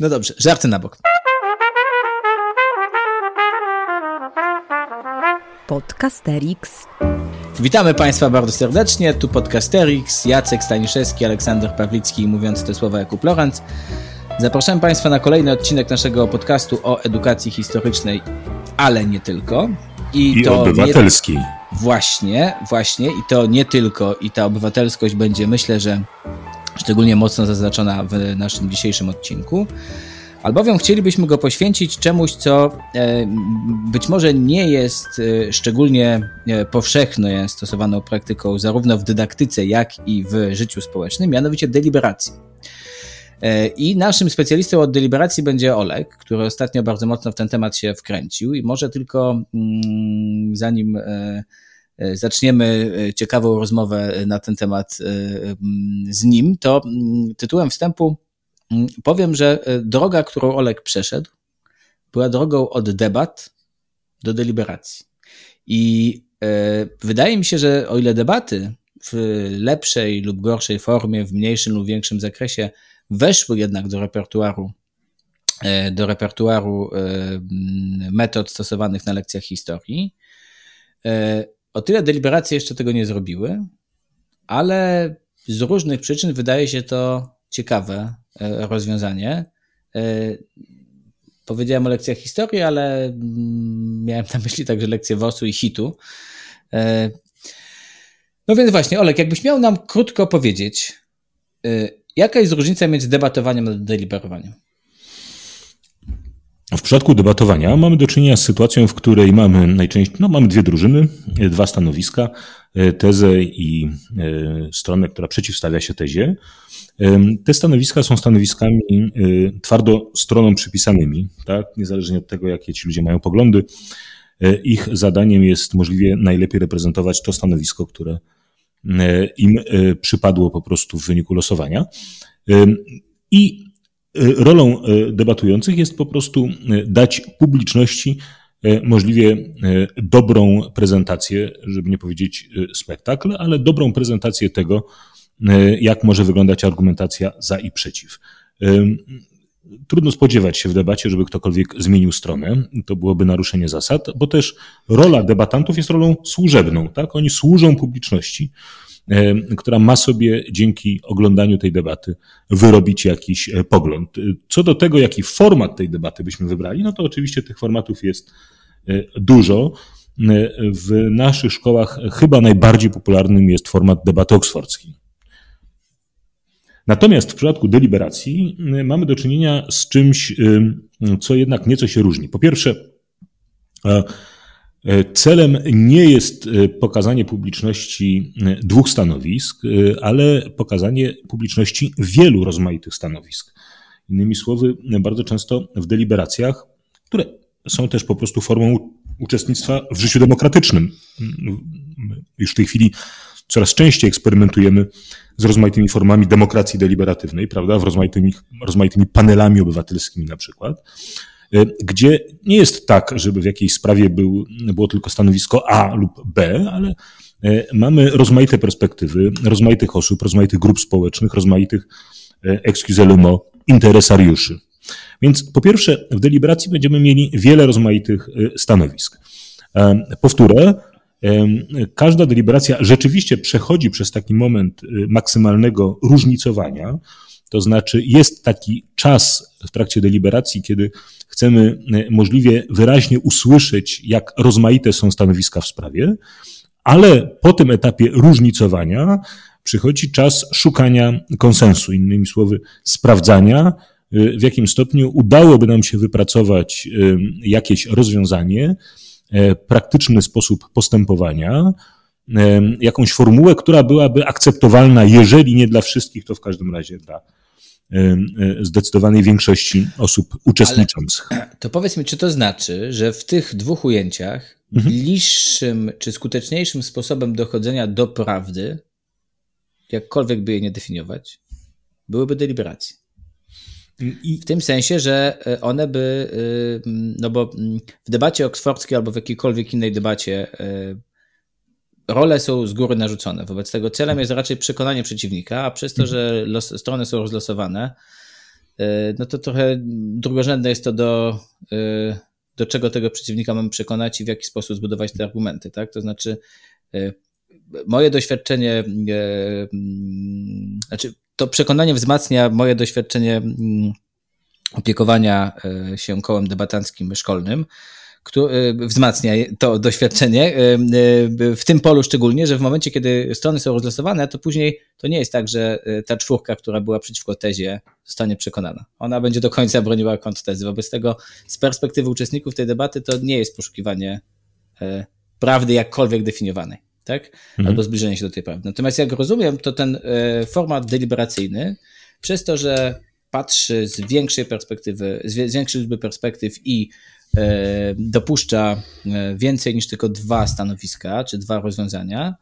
No dobrze, żarty na bok. Podcasterix. Witamy Państwa bardzo serdecznie. Tu Podcasterix, Jacek Staniszewski, Aleksander Pawlicki, mówiąc te słowa Jakub Lorenz. Zapraszam Państwa na kolejny odcinek naszego podcastu o edukacji historycznej, ale nie tylko. I, I to obywatelskiej. Nie... Właśnie, właśnie. I to nie tylko. I ta obywatelskość będzie, myślę, że szczególnie mocno zaznaczona w naszym dzisiejszym odcinku. Albowiem chcielibyśmy go poświęcić czemuś, co e, być może nie jest e, szczególnie e, powszechnie stosowaną praktyką zarówno w dydaktyce, jak i w życiu społecznym, mianowicie deliberacji. I naszym specjalistą od deliberacji będzie Olek, który ostatnio bardzo mocno w ten temat się wkręcił i może tylko mm, zanim zaczniemy ciekawą rozmowę na ten temat z nim, to mm, tytułem wstępu Mm, powiem, że e, droga, którą Olek przeszedł, była drogą od debat do deliberacji. I e, wydaje mi się, że o ile debaty w lepszej lub gorszej formie, w mniejszym lub większym zakresie weszły jednak do repertuaru, e, do repertuaru metod stosowanych na lekcjach historii, o tyle deliberacje jeszcze tego nie zrobiły, ale z różnych przyczyn wydaje się to ciekawe E, rozwiązanie. E, powiedziałem o lekcjach historii, ale mm, miałem na myśli także lekcje WOS-u i HIT-u. E, no więc właśnie, Olek, jakbyś miał nam krótko powiedzieć, jaka jest różnica między debatowaniem a deliberowaniem? W przypadku debatowania mamy do czynienia z sytuacją, w której mamy najczęściej, no mamy dwie drużyny, dwa stanowiska, tezę i stronę, która przeciwstawia się tezie. Te stanowiska są stanowiskami twardo stroną przypisanymi, tak? niezależnie od tego, jakie ci ludzie mają poglądy. E, ich zadaniem jest możliwie najlepiej reprezentować to stanowisko, które e, im e, przypadło po prostu w wyniku losowania. I rolą debatujących jest po prostu dać publiczności możliwie dobrą prezentację, żeby nie powiedzieć spektakl, ale dobrą prezentację tego, jak może wyglądać argumentacja za i przeciw. Trudno spodziewać się w debacie, żeby ktokolwiek zmienił stronę. To byłoby naruszenie zasad, bo też rola debatantów jest rolą służebną. Tak? Oni służą publiczności, która ma sobie dzięki oglądaniu tej debaty wyrobić jakiś pogląd. Co do tego, jaki format tej debaty byśmy wybrali, no to oczywiście tych formatów jest dużo. W naszych szkołach chyba najbardziej popularnym jest format debaty oksfordzkiej. Natomiast w przypadku deliberacji mamy do czynienia z czymś, co jednak nieco się różni. Po pierwsze, e, e, celem nie jest e, pokazanie publiczności dwóch stanowisk, ale pokazanie publiczności wielu rozmaitych stanowisk. Innymi słowy, bardzo często w deliberacjach, które są też po prostu formą uczestnictwa w życiu demokratycznym. Już w tej chwili coraz częściej eksperymentujemy z rozmaitymi formami demokracji deliberatywnej, prawda, w rozmaitymi, rozmaitymi panelami obywatelskimi na przykład, e, gdzie nie jest tak, żeby w jakiejś sprawie był, było tylko stanowisko A lub B, ale e, mamy rozmaite perspektywy, rozmaitych osób, rozmaitych grup społecznych, rozmaitych, e, excuse le mot, interesariuszy. Więc po pierwsze, w deliberacji będziemy mieli wiele rozmaitych stanowisk. Powtórę, Każda deliberacja rzeczywiście przechodzi przez taki moment y, maksymalnego różnicowania, to znaczy jest taki czas w trakcie deliberacji, kiedy chcemy y, możliwie wyraźnie usłyszeć, jak rozmaite są stanowiska w sprawie, ale po tym etapie różnicowania przychodzi czas szukania konsensu, innymi słowy, sprawdzania, y, w jakim stopniu udałoby nam się wypracować jakieś rozwiązanie, E, praktyczny sposób postępowania, e, jakąś formułę, która byłaby akceptowalna, jeżeli nie dla wszystkich, to w każdym razie dla e, zdecydowanej większości osób uczestniczących. Ale to powiedz mi, czy to znaczy, że w tych dwóch ujęciach mhm. bliższym czy skuteczniejszym sposobem dochodzenia do prawdy, jakkolwiek by je nie definiować, byłyby deliberacje? I w tym sensie, że e, one by, e, no bo w debacie oksfordzkiej albo w jakiejkolwiek innej debacie e, role są z góry narzucone. Wobec tego celem jest raczej przekonanie przeciwnika, a przez to, że los, strony są rozlosowane, no to trochę drugorzędne jest to do, do czego tego przeciwnika mamy przekonać i w jaki sposób zbudować te argumenty, tak? To znaczy, moje doświadczenie, mm, znaczy to przekonanie wzmacnia moje doświadczenie mm, opiekowania się kołem debatanckim szkolnym, wzmacnia to doświadczenie w tym polu szczególnie, że w momencie, kiedy strony są rozlosowane, to później to nie jest tak, że e, ta czwórka, która była przeciwko tezie, zostanie przekonana. Ona będzie do końca broniła kontrtezy. Wobec tego z perspektywy uczestników tej debaty to nie jest poszukiwanie e, prawdy jakkolwiek definiowanej, tak? Mhm. Albo zbliżenie się do tej prawdy. Natomiast jak rozumiem, to ten e, format deliberacyjny, przez to, że patrzy z większej perspektywy, z większej liczby perspektyw i E, dopuszcza e, więcej niż tylko dwa stanowiska czy dwa rozwiązania,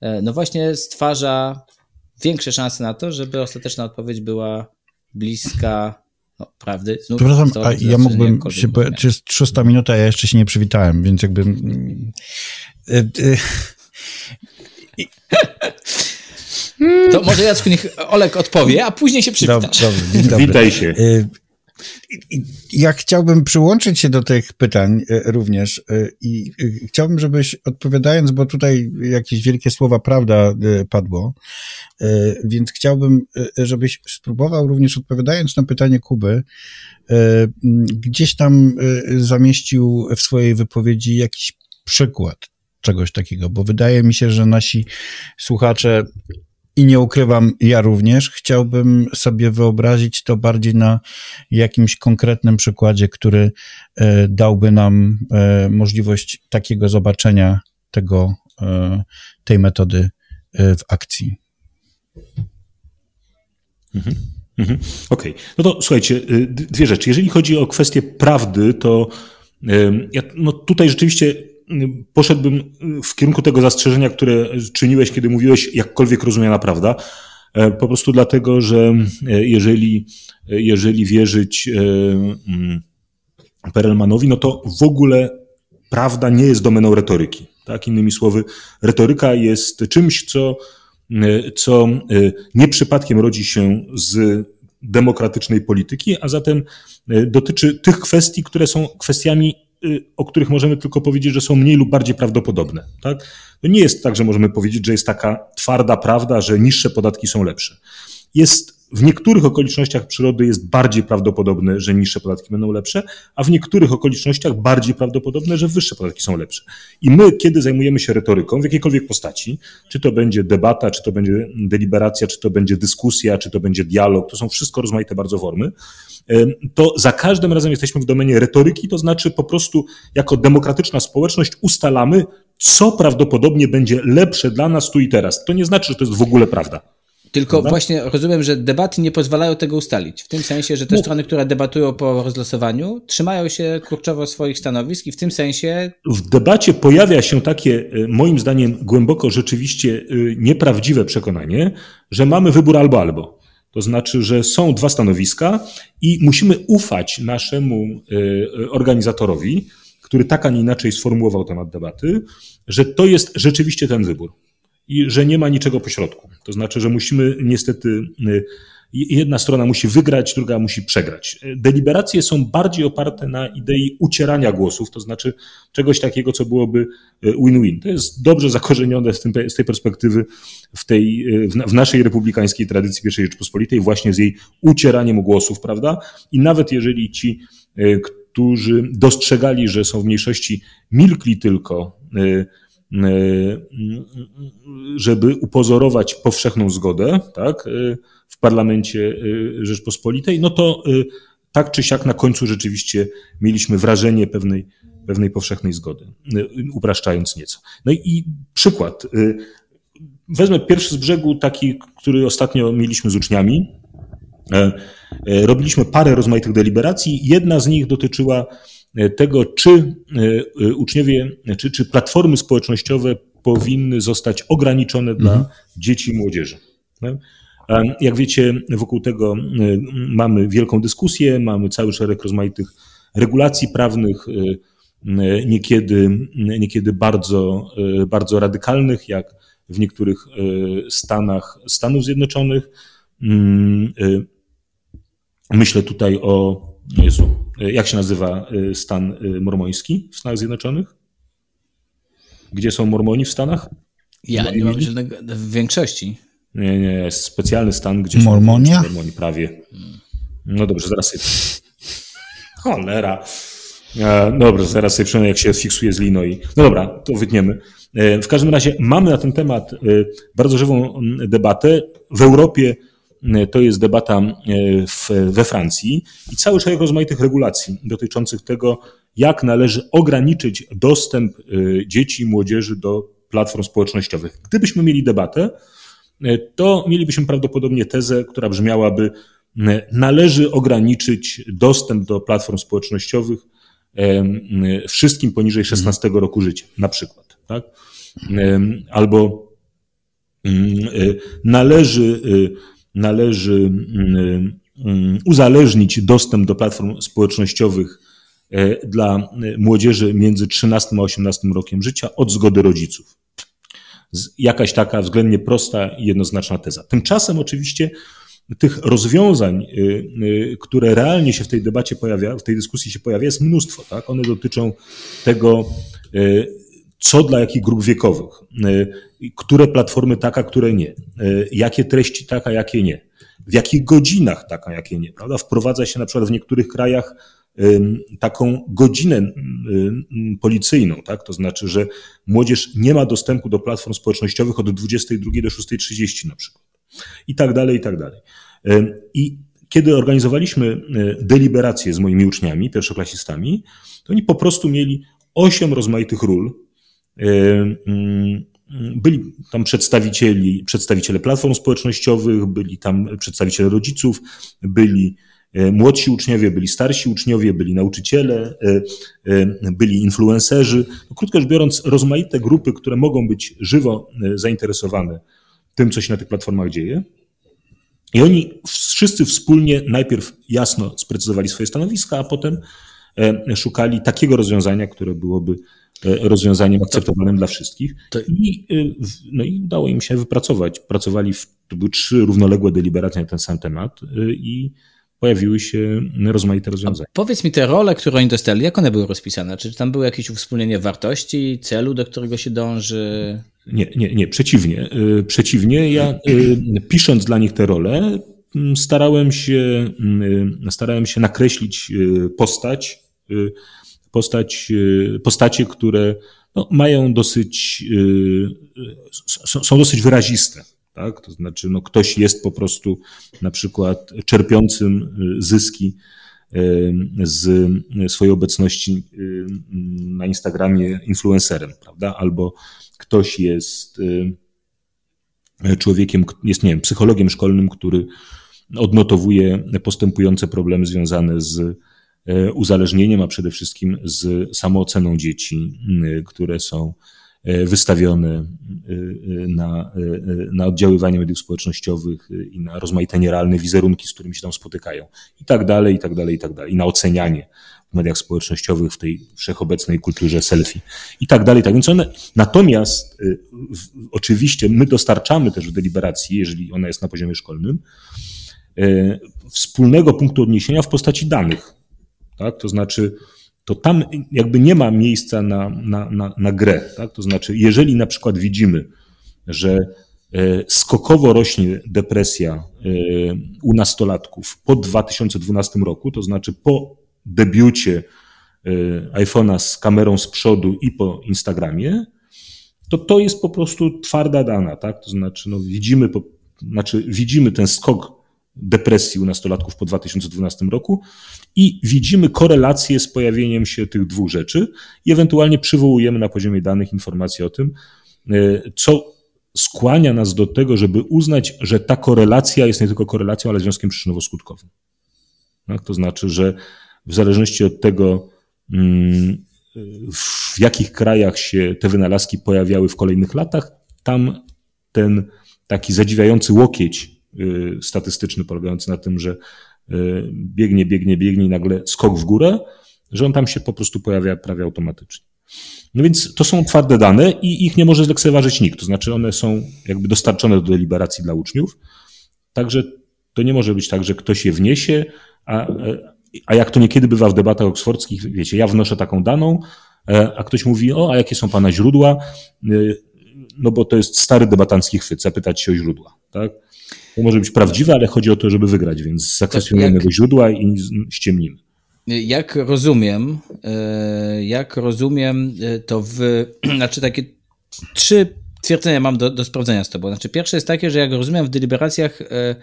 e, no właśnie stwarza większe szanse na to, żeby ostateczna odpowiedź była bliska no, prawdy. Znów Przepraszam, a ja mógłbym się, czy jest 300 minuta, ja jeszcze się nie przywitałem, więc jakby... To może Jacku niech Olek odpowie, a później się przywitasz. Dobrze, dobrze, Witaj się. Ja chciałbym przyłączyć się do tych pytań e, również e, i e, chciałbym, żebyś odpowiadając, bo tutaj jakieś wielkie słowa prawda padło, więc chciałbym, żebyś spróbował również odpowiadając na pytanie Kuby, gdzieś tam zamieścił w swojej wypowiedzi jakiś przykład czegoś takiego, bo wydaje mi się, że nasi słuchacze i nie ukrywam, ja również chciałbym sobie wyobrazić to bardziej na jakimś konkretnym przykładzie, który e, dałby nam e, możliwość takiego zobaczenia tego, e, tej metody w akcji. Mhm. Mhm. Okej, okay. no to słuchajcie, dwie rzeczy. Jeżeli chodzi o kwestię prawdy, to no tutaj rzeczywiście poszedłbym w kierunku tego zastrzeżenia, które czyniłeś, kiedy mówiłeś, jakkolwiek rozumiana prawda. E, po prostu dlatego, że e, jeżeli, e, jeżeli wierzyć mm, Perelmanowi, no to w ogóle prawda nie jest domeną retoryki. Tak? Innymi słowy, retoryka jest czymś, co, co nie przypadkiem rodzi się z demokratycznej polityki, a zatem dotyczy tych kwestii, które są kwestiami Y, o których możemy tylko powiedzieć, że są mniej lub bardziej prawdopodobne. Tak? To nie jest tak, że możemy powiedzieć, że jest taka twarda prawda, że niższe podatki są lepsze. Jest w niektórych okolicznościach przyrody jest bardziej prawdopodobne, że niższe podatki będą lepsze, a w niektórych okolicznościach bardziej prawdopodobne, że wyższe podatki są lepsze. I my, kiedy zajmujemy się retoryką w jakiejkolwiek postaci, czy to będzie debata, czy to będzie deliberacja, czy to będzie dyskusja, czy to będzie dialog, to są wszystko rozmaite bardzo formy, to za każdym razem jesteśmy w domenie retoryki, to znaczy po prostu jako demokratyczna społeczność ustalamy, co prawdopodobnie będzie lepsze dla nas tu i teraz. To nie znaczy, że to jest w ogóle prawda. Tylko właśnie rozumiem, że debaty nie pozwalają tego ustalić. W tym sensie, że te no. strony, które debatują po rozlosowaniu, trzymają się kurczowo swoich stanowisk i w tym sensie. W debacie pojawia się takie, e, moim zdaniem, głęboko rzeczywiście e, nieprawdziwe przekonanie, że mamy wybór albo albo. To znaczy, że są dwa stanowiska i musimy ufać naszemu e, organizatorowi, który tak, a nie inaczej sformułował temat debaty, że to jest rzeczywiście ten wybór i że nie ma niczego pośrodku. To znaczy, że musimy niestety, y, jedna strona musi wygrać, druga musi przegrać. Deliberacje są bardziej oparte na idei ucierania głosów, to znaczy czegoś takiego, co byłoby y, win-win. To jest dobrze zakorzenione z, tym, z tej perspektywy w, tej, y, w naszej republikańskiej tradycji I Rzeczypospolitej, właśnie z jej ucieraniem głosów, prawda? I nawet jeżeli ci, którzy dostrzegali, że są w mniejszości, milkli tylko, żeby upozorować powszechną zgodę tak, e, w parlamencie e, Rzeczpospolitej, no to tak czy siak na końcu rzeczywiście mieliśmy wrażenie pewnej, pewnej powszechnej zgody, upraszczając nieco. No i przykład. Wezmę pierwszy z brzegu, taki, który ostatnio mieliśmy z uczniami. Robiliśmy parę rozmaitych deliberacji. Jedna z nich dotyczyła E, tego, czy e, e, uczniowie, czy, czy platformy społecznościowe powinny zostać ograniczone dla mhm. dzieci i młodzieży. Jak wiecie, wokół tego mamy wielką dyskusję, mamy cały szereg rozmaitych regulacji prawnych, niekiedy, niekiedy bardzo, bardzo radykalnych, jak w niektórych stanach Stanów Zjednoczonych. Mm, Myślę tutaj o, Jezu, jak się nazywa stan mormoński w Stanach Zjednoczonych? Gdzie są mormoni w Stanach? Ja nie mam żadnego, w większości. Nie, nie, jest specjalny stan, gdzie Mormonia? są mormoni, prawie. No dobrze, zaraz sobie... Cholera. E, dobra, zaraz sobie przynajmniej jak się fiksuje z lino i... No dobra, to wytniemy. E, w każdym razie mamy na ten temat e, bardzo żywą debatę. W Europie to jest debata w, we Francji i cały szereg rozmaitych regulacji dotyczących tego, jak należy ograniczyć dostęp dzieci i młodzieży do platform społecznościowych. Gdybyśmy mieli debatę, to mielibyśmy prawdopodobnie tezę, która brzmiałaby: należy ograniczyć dostęp do platform społecznościowych wszystkim poniżej 16 roku życia, na przykład. Tak? Albo e, należy, e, należy mm, mm, uzależnić dostęp do platform społecznościowych e, dla młodzieży między 13 a 18 rokiem życia od zgody rodziców. Jakaś taka względnie prosta i jednoznaczna teza. Tymczasem oczywiście tych rozwiązań, y, które realnie się w tej debacie pojawia, w tej dyskusji się pojawia, jest mnóstwo. Tak? One dotyczą tego, co dla jakich grup wiekowych, które platformy tak, a które nie, jakie treści tak, a jakie nie, w jakich godzinach tak, a jakie nie. Prawda? Wprowadza się na przykład w niektórych krajach taką godzinę policyjną, tak? to znaczy, że młodzież nie ma dostępu do platform społecznościowych od 22 do 6.30 na przykład i tak dalej, i tak dalej. I kiedy organizowaliśmy e, deliberacje z moimi uczniami, pierwszoklasistami, to oni po prostu mieli osiem rozmaitych ról. Mm, byli tam przedstawicieli, przedstawiciele platform społecznościowych, byli tam przedstawiciele rodziców, byli e, młodsi uczniowie, byli starsi uczniowie, byli nauczyciele, e, byli influencerzy. No, krótko rzecz biorąc, rozmaite grupy, które mogą być żywo zainteresowane tym, co się na tych platformach dzieje. I oni wszyscy wspólnie najpierw jasno sprecyzowali swoje stanowiska, a potem szukali takiego rozwiązania, które byłoby rozwiązaniem akceptowalnym dla wszystkich. I, e, no i udało im się wypracować. Pracowali w, to były trzy równoległe deliberacje na ten sam temat i pojawiły się rozmaite rozwiązania. A powiedz mi, te role, które oni dostali, jak one były rozpisane? Czy tam było jakieś uwspólnienie wartości, celu, do którego się dąży? Nie, nie, nie, przeciwnie. Y, przeciwnie, ja y, pisząc dla nich te role, mm, starałem się, y, starałem się nakreślić postać, postać, postacie, które no, mają dosyć, są dosyć wyraziste. Tak? To znaczy, no, ktoś jest po prostu na przykład czerpiącym zyski z swojej obecności na Instagramie influencerem, prawda? Albo ktoś jest y, człowiekiem, jest, nie wiem, psychologiem szkolnym, który odnotowuje postępujące problemy związane z y, uzależnieniem, a przede wszystkim z samooceną dzieci, które są wystawione na, na oddziaływanie mediów społecznościowych i na rozmaite nierealne wizerunki, z którymi się tam spotykają. I tak dalej, i tak dalej, i tak dalej. I na ocenianie w mediach społecznościowych, w tej wszechobecnej kulturze selfie i tak dalej. Tak więc one, natomiast y, oczywiście my dostarczamy też w deliberacji, jeżeli ona jest na poziomie szkolnym, wspólnego punktu odniesienia w postaci danych. Tak? To znaczy, to tam jakby nie ma miejsca na, na, na, na grę. Tak? To znaczy, jeżeli na przykład widzimy, że y, skokowo rośnie depresja u nastolatków po 2012 roku, to znaczy po debiucie y, iPhone'a z kamerą z przodu i po Instagramie, to to jest po prostu twarda dana, tak? To znaczy, no widzimy, po, znaczy widzimy ten skok depresji u nastolatków po 2012 roku i widzimy korelację z pojawieniem się tych dwóch rzeczy i ewentualnie przywołujemy na poziomie danych informacje o tym, y, co skłania nas do tego, żeby uznać, że ta korelacja jest nie tylko korelacją, ale związkiem przyczynowo-skutkowym. Tak? To znaczy, że w zależności od tego, mm, w jakich krajach się te wynalazki pojawiały w kolejnych latach, tam ten taki zadziwiający łokieć statystyczny polegający na tym, że y, biegnie, biegnie, biegnie i nagle skok w górę, że on tam się po prostu pojawia prawie automatycznie. No więc to są twarde dane i ich nie może zlekceważyć nikt. To znaczy one są jakby dostarczone do deliberacji dla uczniów. Także To nie może być tak, że ktoś je wniesie, a, a jak to niekiedy bywa w debatach oksfordzkich, wiecie, ja wnoszę taką daną, a ktoś mówi, o, a jakie są pana źródła? No bo to jest stary debatancki chwyt, zapytać się o źródła, tak? To może być prawdziwe, ale chodzi o to, żeby wygrać, więc zakwestionujemy jak, źródła i ściemnimy. Jak rozumiem, jak rozumiem, to w, znaczy takie trzy twierdzenia mam do, do sprawdzenia z tobą. Znaczy, pierwsze jest takie, że jak rozumiem, w deliberacjach e, e,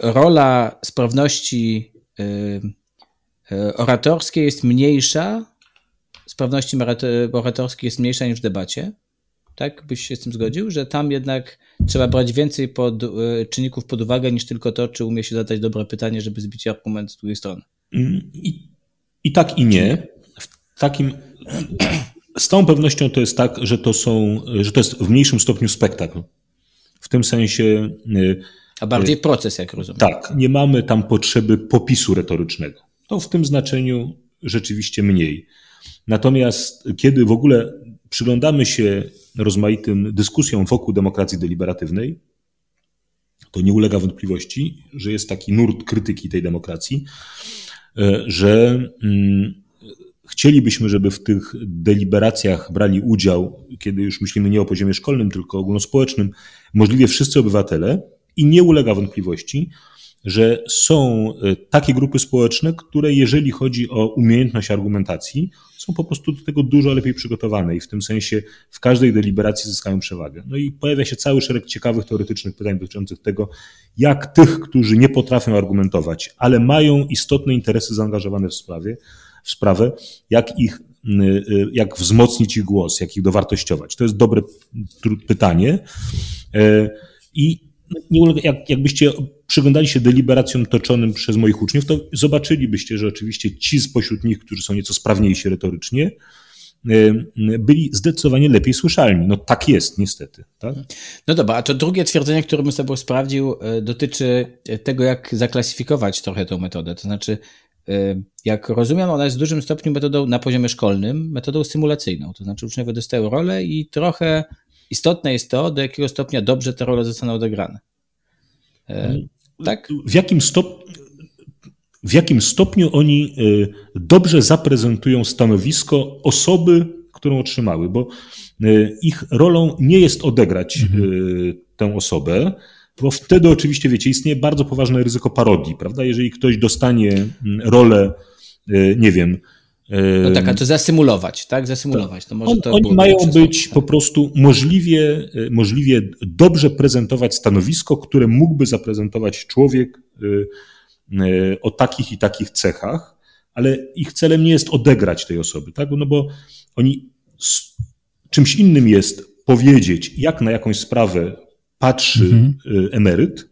rola sprawności e, oratorskiej jest mniejsza, sprawności oratorskiej jest mniejsza niż w debacie. Tak byś się z tym zgodził, że tam jednak trzeba brać więcej pod, czynników pod uwagę niż tylko to, czy umie się zadać dobre pytanie, żeby zbić argument z drugiej strony. Mm, I, i tak i nie. W takim z całą pewnością to jest tak, że to są, że to jest w mniejszym stopniu spektakl. W tym sensie. Y, A bardziej proces, jak rozumiem. Tak, nie mamy tam potrzeby popisu retorycznego. To w tym znaczeniu rzeczywiście mniej. Natomiast kiedy w ogóle przyglądamy się rozmaitym dyskusjom wokół demokracji deliberatywnej, to nie ulega wątpliwości, że jest taki nurt krytyki tej demokracji, y, że mm, Chcielibyśmy, żeby w tych deliberacjach brali udział, kiedy już myślimy nie o poziomie szkolnym, tylko ogólnospołecznym, możliwie wszyscy obywatele i nie ulega wątpliwości, że są e, takie grupy społeczne, które jeżeli chodzi o umiejętność argumentacji, są po prostu do tego dużo lepiej przygotowane i w tym sensie w każdej deliberacji zyskają przewagę. No i pojawia się cały szereg ciekawych teoretycznych pytań dotyczących tego, jak tych, którzy nie potrafią argumentować, ale mają istotne interesy zaangażowane w sprawie, w sprawę, jak ich, y, y, jak wzmocnić ich głos, jak ich dowartościować. To jest dobre pytanie. I nie ulega, jak, jakbyście przyglądali się deliberacjom toczonym przez moich uczniów, to zobaczylibyście, że oczywiście ci spośród nich, którzy są nieco sprawniejsi retorycznie, e, byli zdecydowanie lepiej słyszalni. No tak jest, niestety. Tak? No dobra, a to drugie twierdzenie, które bym sobie sprawdził, e, dotyczy tego, jak zaklasyfikować trochę tą metodę. To znaczy, jak rozumiem, ona jest w dużym stopniu metodą na poziomie szkolnym, metodą symulacyjną. To znaczy uczniowie dostają rolę i trochę istotne jest to, do jakiego stopnia dobrze te role zostaną odegrane. Tak? W jakim, stop... w jakim stopniu oni y, dobrze zaprezentują stanowisko osoby, którą otrzymały, bo ich rolą nie jest odegrać mhm. tę osobę, bo wtedy oczywiście, wiecie, istnieje bardzo poważne ryzyko parodii, prawda? Jeżeli ktoś dostanie mm, rolę, e, nie wiem. No tak, a to zasymulować, tak? Zasymulować. To może On, to oni mają być po prostu możliwie, e, możliwie dobrze prezentować stanowisko, które mógłby zaprezentować człowiek o takich i takich cechach, ale ich celem nie jest odegrać tej osoby, tak? No bo oni czymś innym jest powiedzieć, jak na jakąś sprawę patrzy mhm. Y, emeryt,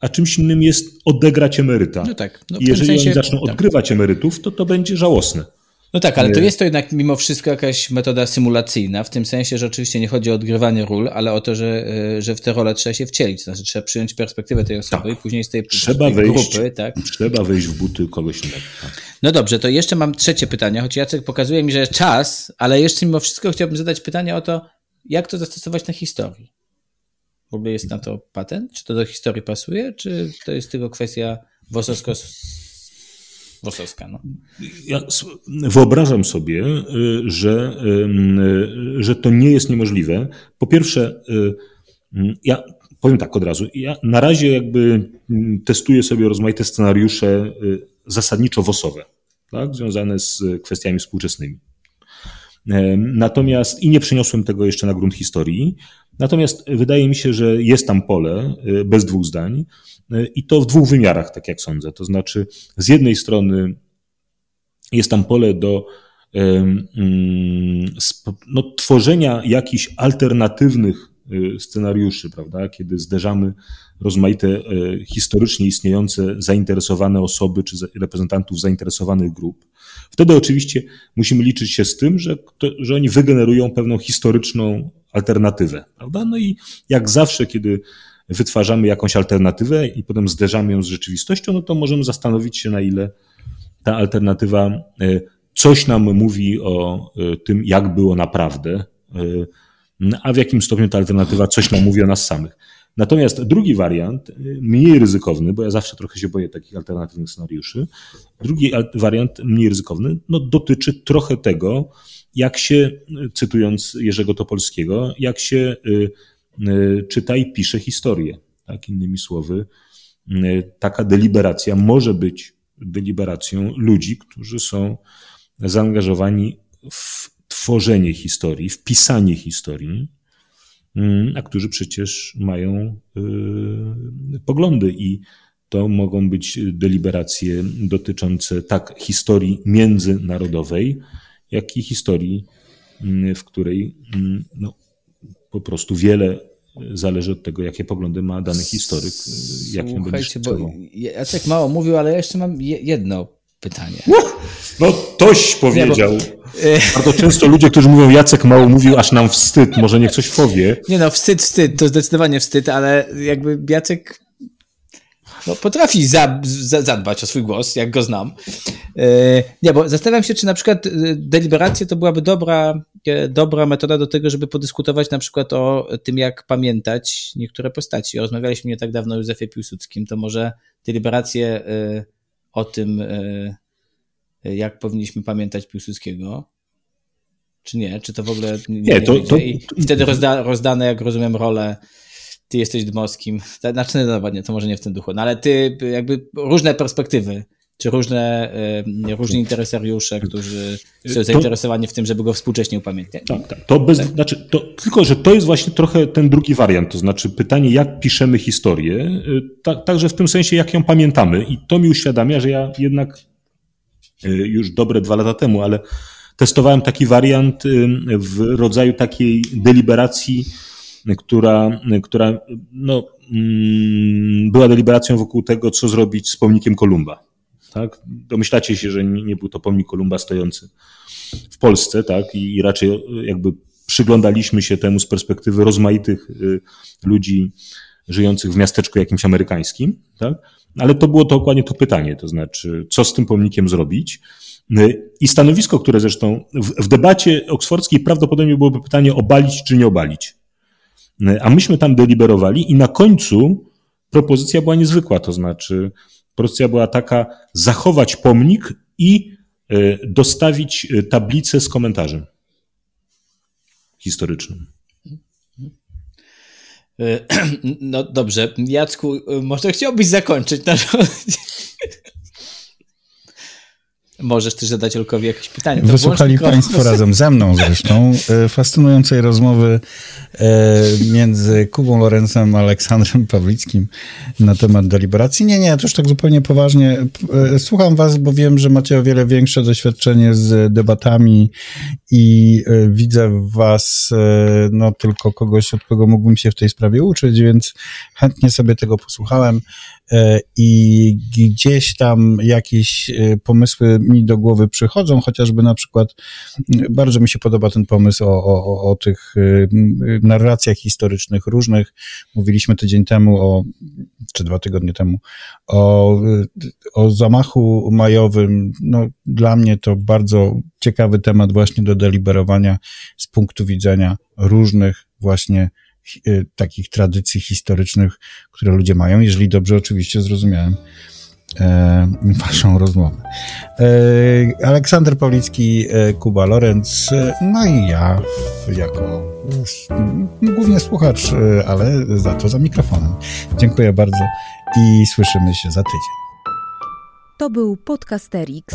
a czymś innym jest odegrać emeryta. No tak. No I jeżeli sensie, oni zaczną tak. odgrywać emerytów, to to będzie żałosne. No tak, ale to jest to jednak mimo wszystko jakaś metoda symulacyjna, w tym sensie, że oczywiście nie chodzi o odgrywanie ról, ale o to, że, y, że w te role trzeba się wcielić. Znaczy trzeba przyjąć perspektywę tej osoby tak. i później z tej, trzeba tej wejść, grupy, tak? Trzeba wejść w buty kogoś innego. Tak. No dobrze, to jeszcze mam trzecie pytanie, choć Jacek pokazuje mi, że czas, ale jeszcze mimo wszystko chciałbym zadać pytanie o to, jak to zastosować na historii. W ogóle jest na to patent? Czy to do historii pasuje, czy to jest tylko kwestia wosowsko Wosowska. No. Ja wyobrażam sobie, y, że, y, że to nie jest niemożliwe. Po pierwsze, y, ja powiem tak od razu. Ja na razie jakby testuję sobie rozmaite scenariusze zasadniczo wosowe, tak, związane z kwestiami współczesnymi. Natomiast i nie przeniosłem tego jeszcze na grunt historii. Natomiast wydaje mi się, że jest tam pole bez dwóch zdań i to w dwóch wymiarach, tak jak sądzę. To znaczy, z jednej strony jest tam pole do mm, no, tworzenia jakichś alternatywnych y, scenariuszy, prawda, kiedy zderzamy rozmaite historycznie istniejące zainteresowane osoby czy reprezentantów zainteresowanych grup. Wtedy oczywiście musimy liczyć się z tym, że, że oni wygenerują pewną historyczną alternatywę, prawda? No i jak zawsze, kiedy wytwarzamy jakąś alternatywę i potem zderzamy ją z rzeczywistością, no to możemy zastanowić się, na ile ta alternatywa e, coś nam mówi o e, tym, jak było naprawdę, e, a w jakim stopniu ta alternatywa coś nam mówi o nas samych. Natomiast drugi wariant, mniej ryzykowny, bo ja zawsze trochę się boję takich alternatywnych scenariuszy, drugi wariant, mniej ryzykowny, no, dotyczy trochę tego, jak się, cytując Jerzego Topolskiego, jak się czyta i pisze historię. Tak, innymi słowy, y, taka deliberacja może być deliberacją ludzi, którzy są zaangażowani w tworzenie historii, w pisanie historii, mm, a którzy przecież mają poglądy i to mogą być deliberacje dotyczące tak historii międzynarodowej, jak i historii, w której no, po prostu wiele zależy od tego, jakie poglądy ma dany historyk, jak ją Słuchajcie, bo Jacek mało mówił, ale jeszcze mam jedno pytanie. No, toś powiedział. Nie, bo... Bardzo często ludzie, którzy mówią Jacek mało mówił, aż nam wstyd, może niech coś powie. Nie no, wstyd, wstyd, to zdecydowanie wstyd, ale jakby Jacek no, potrafi za, za, zadbać o swój głos, jak go znam. E, nie, bo zastanawiam się, czy na przykład e, deliberacja to byłaby dobra, e, dobra metoda do tego, żeby podyskutować na przykład o tym, jak pamiętać niektóre postaci. Rozmawialiśmy nie tak dawno o Józefie Piłsudskim, to może deliberacje o tym, jak powinniśmy pamiętać Piłsudskiego, czy nie? Czy to w ogóle nie, nie, to, to, I wtedy rozda, rozdane, jak rozumiem, role ty jesteś Dmowskim. Znaczy, no dobra, nie, to może nie w tym duchu, no ale ty jakby różne perspektywy, czy różne, różni interesariusze, którzy są zainteresowani w tym, żeby go współcześnie upamiętniać. Tak, tak. To bez, tak? Znaczy, to, tylko, że to jest właśnie trochę ten drugi wariant, to znaczy pytanie, jak piszemy historię, tak, także w tym sensie, jak ją pamiętamy. I to mi uświadamia, że ja jednak y, już dobre dwa lata temu, ale testowałem taki wariant w rodzaju takiej deliberacji która, która no, mm, była deliberacją wokół tego, co zrobić z pomnikiem Kolumba. Tak? Domyślacie się, że nie, nie był to pomnik Kolumba stojący w Polsce, tak? I, I raczej jakby przyglądaliśmy się temu z perspektywy rozmaitych y, ludzi żyjących w miasteczku jakimś amerykańskim, tak? Ale to było to dokładnie to pytanie, to znaczy, co z tym pomnikiem zrobić. Y, I stanowisko, które zresztą w, w debacie oksfordzkiej prawdopodobnie byłoby pytanie obalić czy nie obalić. A myśmy tam deliberowali i na końcu propozycja była niezwykła, to znaczy propozycja była taka zachować pomnik i e, dostawić e, tablicę z komentarzem historycznym. E, no dobrze, Jacku, może chciałbyś zakończyć naszą Możesz też zadać Olkowi jakieś pytanie. Wysłuchali Państwo razem ze mną zresztą e, fascynującej rozmowy e, między Kubą Lorencem a Aleksandrem Pawlickim na temat deliberacji. Nie, nie, to już tak zupełnie poważnie. E, słucham Was, bo wiem, że macie o wiele większe doświadczenie z debatami i widzę w Was no, tylko kogoś, od kogo mógłbym się w tej sprawie uczyć, więc chętnie sobie tego posłuchałem. E, i gdzieś tam jakieś e, pomysły mi do głowy przychodzą, chociażby na przykład bardzo mi się podoba ten pomysł o, o, o tych e, narracjach historycznych różnych. Mówiliśmy tydzień temu o, czy dwa tygodnie temu, o, o zamachu majowym. No, dla mnie to bardzo ciekawy temat właśnie do deliberowania z punktu widzenia różnych właśnie takich tradycji historycznych, które ludzie mają, jeżeli dobrze oczywiście zrozumiałem e, waszą rozmowę. E, Aleksander Pawlicki, e, Kuba Lorenz, no i ja jako głównie słuchacz, ale za to za mikrofonem. Dziękuję bardzo i słyszymy się za tydzień. To był Podcasterix.